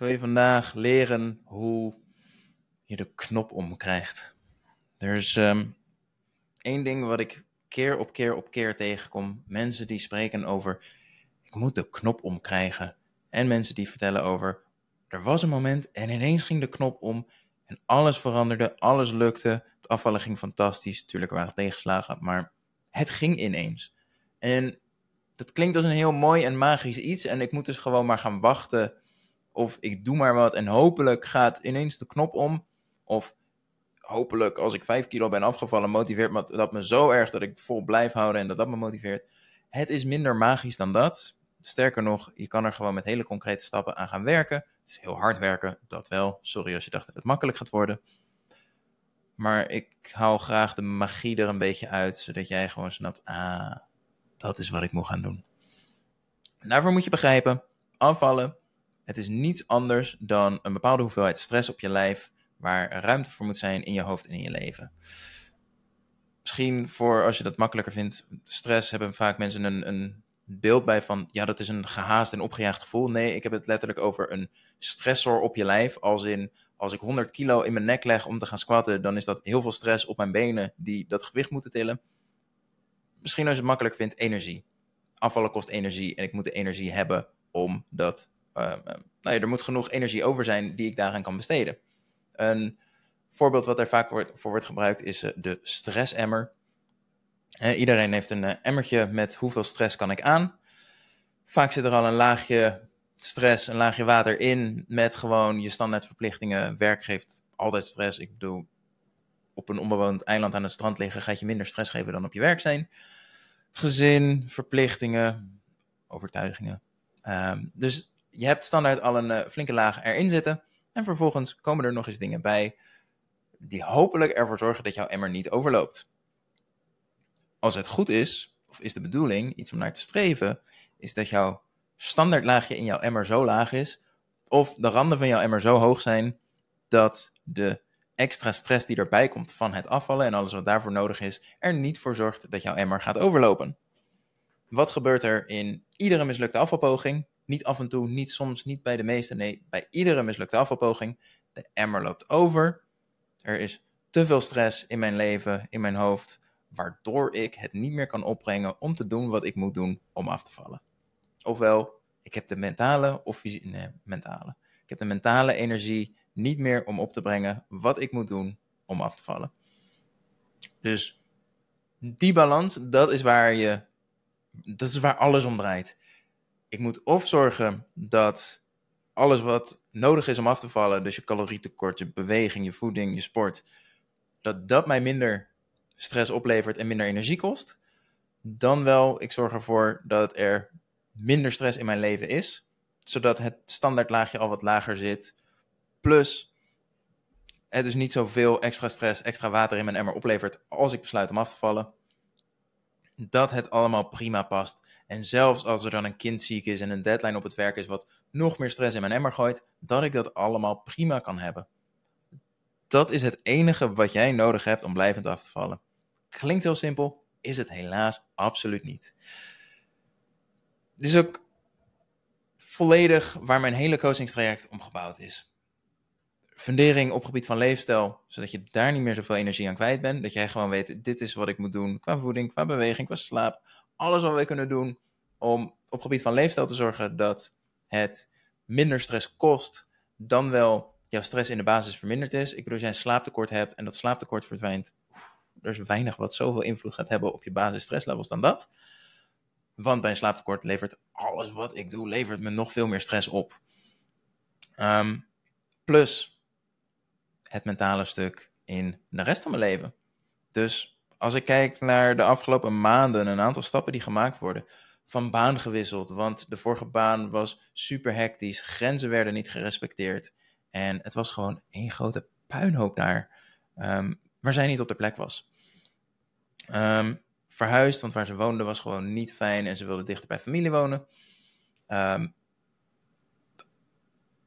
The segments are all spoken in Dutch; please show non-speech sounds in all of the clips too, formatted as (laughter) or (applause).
wil je vandaag leren hoe je de knop omkrijgt. Er is ehm, één ding wat ik keer op keer op keer tegenkom. Mensen die spreken over, ik moet de knop omkrijgen. En mensen die vertellen over, er was een moment en ineens ging de knop om en alles veranderde, alles lukte. Het afvallen ging fantastisch. Natuurlijk waren er tegenslagen, maar het ging ineens. En dat klinkt als een heel mooi en magisch iets. En ik moet dus gewoon maar gaan wachten. Of ik doe maar wat en hopelijk gaat ineens de knop om. Of hopelijk als ik 5 kilo ben afgevallen, motiveert me dat me zo erg dat ik vol blijf houden en dat dat me motiveert. Het is minder magisch dan dat. Sterker nog, je kan er gewoon met hele concrete stappen aan gaan werken. Het is heel hard werken, dat wel. Sorry als je dacht dat het makkelijk gaat worden. Maar ik haal graag de magie er een beetje uit, zodat jij gewoon snapt, ah, dat is wat ik moet gaan doen. Daarvoor moet je begrijpen, afvallen, het is niets anders dan een bepaalde hoeveelheid stress op je lijf, waar ruimte voor moet zijn in je hoofd en in je leven. Misschien voor, als je dat makkelijker vindt, stress hebben vaak mensen een, een beeld bij van, ja, dat is een gehaast en opgejaagd gevoel. Nee, ik heb het letterlijk over een stressor op je lijf, als in, als ik 100 kilo in mijn nek leg om te gaan squatten, dan is dat heel veel stress op mijn benen die dat gewicht moeten tillen misschien als je het makkelijk vindt, energie. Afvallen kost energie en ik moet de energie hebben om dat. Uh, nou ja, er moet genoeg energie over zijn die ik daaraan kan besteden. Een voorbeeld wat er vaak wordt, voor wordt gebruikt is uh, de stressemmer. iedereen heeft een uh, emmertje met hoeveel stress kan ik aan. Vaak zit er al een laagje stress, een laagje water in met gewoon je standaardverplichtingen. Werk geeft altijd stress. Ik bedoel, op een onbewoond eiland aan het strand liggen, gaat je minder stress geven dan op je werk zijn. Gezin, verplichtingen, overtuigingen. Ehm, dus je hebt standaard al een eh, flinke laag erin zitten. En vervolgens komen er nog eens dingen bij die hopelijk ervoor zorgen dat jouw emmer niet overloopt. Als het goed is, of is de bedoeling, iets om naar te streven, is dat jouw standaardlaagje in jouw emmer zo laag is, of de randen van jouw emmer zo hoog zijn, dat de extra stress die erbij komt van het afvallen en alles wat daarvoor nodig is, er niet voor zorgt dat jouw emmer gaat overlopen. Wat gebeurt er in iedere mislukte afvalpoging? Niet af en toe, niet soms, niet bij de meeste, nee, bij iedere mislukte afvalpoging. De emmer loopt over. Er is te veel stress in mijn leven, in mijn hoofd, waardoor ik het niet meer kan opbrengen om te doen wat ik moet doen om af te vallen. Ofwel, ik heb de mentale of nee, mentale. Ik heb de mentale energie niet meer om op te brengen wat ik moet doen om af te vallen. Dus die balans, dat is waar je, dat is waar alles om draait. Ik moet of zorgen dat alles wat nodig is om af te vallen, dus je calorietekort, je beweging, je voeding, je sport, dat dat mij minder stress oplevert en minder energie kost. Dan wel, ik zorg ervoor dat er minder stress in mijn leven is, zodat het standaardlaagje al wat lager zit, Plus, het dus niet zoveel extra stress, extra water in mijn emmer oplevert als ik besluit om af te vallen. Dat het allemaal prima past. En zelfs als er dan een kind ziek is en een deadline op het werk is wat nog meer stress in mijn emmer gooit, dat ik dat allemaal prima kan hebben. Dat is het enige wat jij nodig hebt om blijvend af te vallen. Klinkt heel simpel, is het helaas absoluut niet. Dit is ook volledig waar mijn hele coachingstraject om gebouwd is fundering op gebied van leefstijl, zodat je daar niet meer zoveel energie aan kwijt bent. Dat jij gewoon weet, dit is wat ik moet doen qua voeding, qua beweging, qua slaap. Alles wat we kunnen doen om op gebied van leefstijl te zorgen dat het minder stress kost dan wel jouw stress in de basis verminderd is. Ik bedoel, als jij een slaaptekort hebt en dat slaaptekort verdwijnt, er is weinig wat zoveel invloed gaat hebben op je basis stresslevels dan dat. Want bij een slaaptekort levert alles wat ik doe, levert me nog veel meer stress op. Ehm, plus, het mentale stuk in de rest van mijn leven. Dus als ik kijk naar de afgelopen maanden, een aantal stappen die gemaakt worden, van baan gewisseld, want de vorige baan was super hectisch, grenzen werden niet gerespecteerd en het was gewoon één grote puinhoop daar, um, waar zij niet op de plek was. Um, verhuisd, want waar ze woonde was gewoon niet fijn en ze wilde dichter bij familie wonen. Um,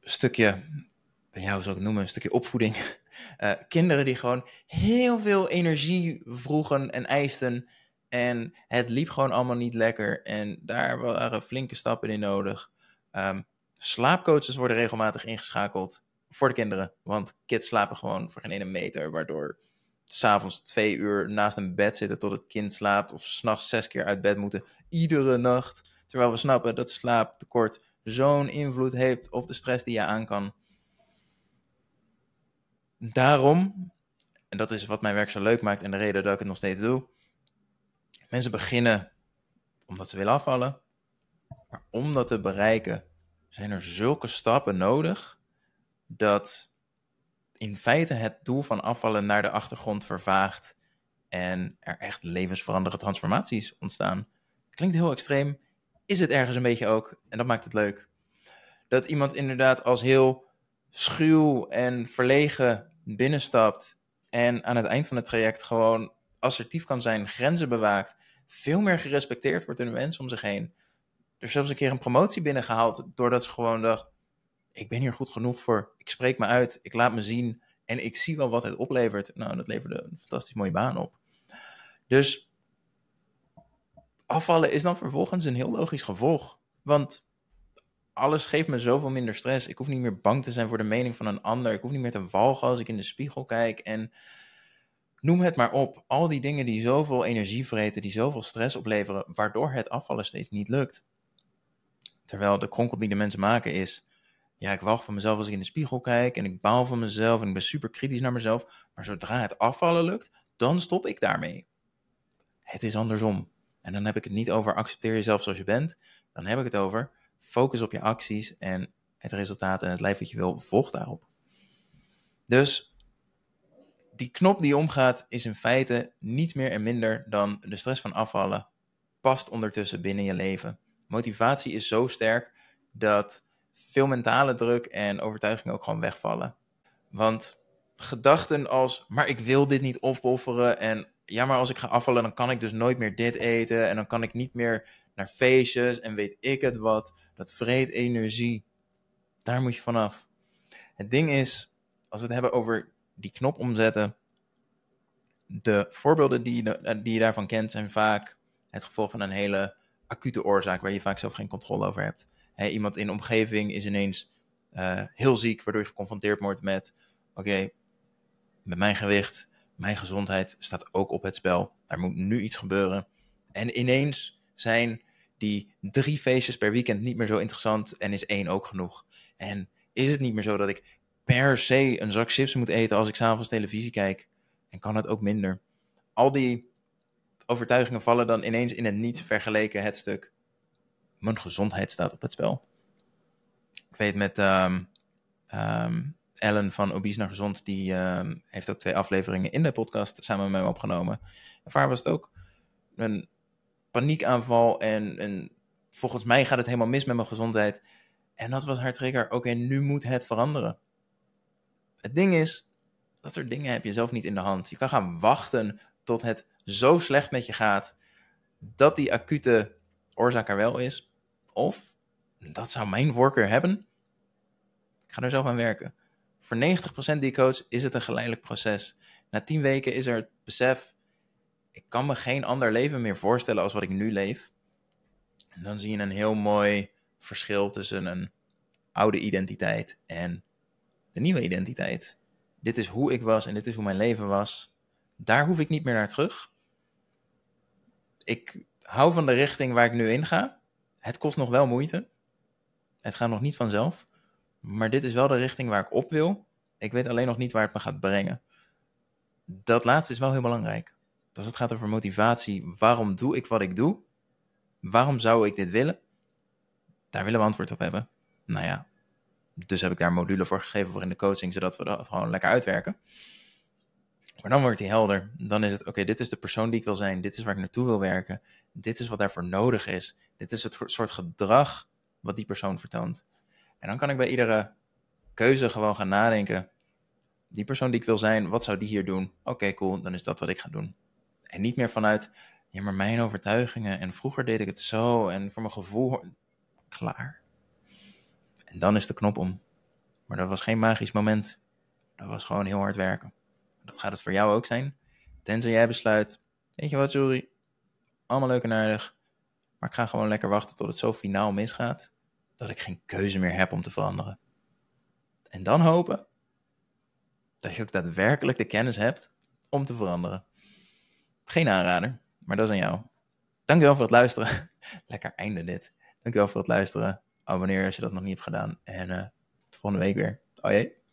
stukje ja, hoe zou ik het noemen, een stukje opvoeding. Uh, kinderen die gewoon heel veel energie vroegen en eisten. En het liep gewoon allemaal niet lekker. En daar waren flinke stappen in nodig. Um, Slaapcoaches worden regelmatig ingeschakeld voor de kinderen. Want kids slapen gewoon voor geen ene meter, waardoor s'avonds twee uur naast een bed zitten tot het kind slaapt. Of s'nachts zes keer uit bed moeten, iedere nacht. Terwijl we snappen dat slaaptekort zo'n invloed heeft op de stress die je aan kan. Daarom, en dat is wat mijn werk zo leuk maakt en de reden dat ik het nog steeds doe. Mensen beginnen omdat ze willen afvallen. Maar om dat te bereiken zijn er zulke stappen nodig dat in feite het doel van afvallen naar de achtergrond vervaagt en er echt levensveranderende transformaties ontstaan. Klinkt heel extreem, is het ergens een beetje ook en dat maakt het leuk. Dat iemand inderdaad als heel schuw en verlegen binnenstapt en aan het eind van het traject gewoon assertief kan zijn, grenzen bewaakt, veel meer gerespecteerd wordt door de mensen om zich heen. Er zelfs een keer een promotie binnengehaald doordat ze gewoon dacht: ik ben hier goed genoeg voor, ik spreek me uit, ik laat me zien en ik zie wel wat het oplevert. Nou, dat leverde een fantastisch mooie baan op. Dus afvallen is dan vervolgens een heel logisch gevolg. Want alles geeft me zoveel minder stress. Ik hoef niet meer bang te zijn voor de mening van een ander. Ik hoef niet meer te walgen als ik in de spiegel kijk. En noem het maar op. Al die dingen die zoveel energie vreten, die zoveel stress opleveren, waardoor het afvallen steeds niet lukt. Terwijl de kronkel die de mensen maken is, ja, ik walg van mezelf als ik in de spiegel kijk en ik baal van mezelf en ik ben super kritisch naar mezelf. Maar zodra het afvallen lukt, dan stop ik daarmee. Het is andersom. En dan heb ik het niet over accepteer jezelf zoals je bent. Dan heb ik het over focus op je acties en het resultaat en het lijf wat je wil, volg daarop. Dus die knop die omgaat is in feite niet meer en minder dan de stress van afvallen past ondertussen binnen je leven. Motivatie is zo sterk dat veel mentale druk en overtuiging ook gewoon wegvallen. Want gedachten als, maar ik wil dit niet opofferen en ja, maar als ik ga afvallen, dan kan ik dus nooit meer dit eten en dan kan ik niet meer naar feestjes en weet ik het wat. Dat vreet energie. Daar moet je vanaf. Het ding is, als we het hebben over die knop omzetten, de voorbeelden die je, eh, die je daarvan kent zijn vaak het gevolg van een hele acute oorzaak waar je vaak zelf geen controle over hebt. iemand in de omgeving is ineens uh, heel ziek, waardoor je geconfronteerd wordt met: oké, met mijn gewicht, mijn gezondheid staat ook op het spel. Er moet nu iets gebeuren. En ineens zijn die drie feestjes per weekend niet meer zo interessant en is één ook genoeg. En is het niet meer zo dat ik per se een zak chips moet eten als ik s'avonds televisie kijk? En kan het ook minder? Al die overtuigingen vallen dan ineens in het niet vergeleken het stuk. Mijn gezondheid staat op het spel. Ik weet met um, um, Ellen van Obese naar Gezond, die um, heeft ook twee afleveringen in de podcast samen met mij opgenomen. En voor was het ook paniekaanval en, en volgens mij gaat het helemaal mis met mijn gezondheid. En dat was haar trigger. Oké, nu moet het veranderen. Het ding is, dat soort dingen heb je zelf niet in de hand. Je kan gaan wachten tot het zo slecht met je gaat dat die acute oorzaak er wel is. Of, dat zou mijn voorkeur hebben, ik ga er zelf aan werken. Voor 90% die coach is het een geleidelijk proces. Na 10 weken is er het besef, ik kan me geen ander leven meer voorstellen als wat ik nu leef. En dan zie je een heel mooi verschil tussen een oude identiteit en de nieuwe identiteit. Dit is hoe ik was en dit is hoe mijn leven was. Daar hoef ik niet meer naar terug. Ik hou van de richting waar ik nu in ga. Het kost nog wel moeite. Het gaat nog niet vanzelf. Maar dit is wel de richting waar ik op wil. Ik weet alleen nog niet waar het me gaat brengen. Dat laatste is wel heel belangrijk. Als het gaat over motivatie, waarom doe ik wat ik doe? Waarom zou ik dit willen? Daar willen we antwoord op hebben. Nou ja, dus heb ik daar module voor geschreven voor in de coaching, zodat we dat gewoon lekker uitwerken. Maar dan wordt die helder. Dan is het, oké, dit is de persoon die ik wil zijn. Dit is waar ik naartoe wil werken. Dit is wat daarvoor nodig is. Dit is het soort gedrag wat die persoon vertoont. En dan kan ik bij iedere keuze gewoon gaan nadenken. Die persoon die ik wil zijn, wat zou die hier doen? Oké, cool, dan is dat wat ik ga doen. En niet meer vanuit, ja, maar mijn overtuigingen en vroeger deed ik het zo en voor mijn gevoel, klaar. En dan is de knop om. Maar dat was geen magisch moment. Dat was gewoon heel hard werken. Dat gaat het voor jou ook zijn. Tenzij jij besluit, weet je wat, sorry, allemaal leuk en aardig, maar ik ga gewoon lekker wachten tot het zo finaal misgaat. dat ik geen keuze meer heb om te veranderen. En dan hopen dat je ook daadwerkelijk de kennis hebt om te veranderen. Geen aanrader, maar dat is aan jou. Dankjewel voor het luisteren. (laughs) Lekker einde dit. Dankjewel voor het luisteren. Abonneer als je dat nog niet hebt gedaan. En uh, tot volgende week weer. Oh jee.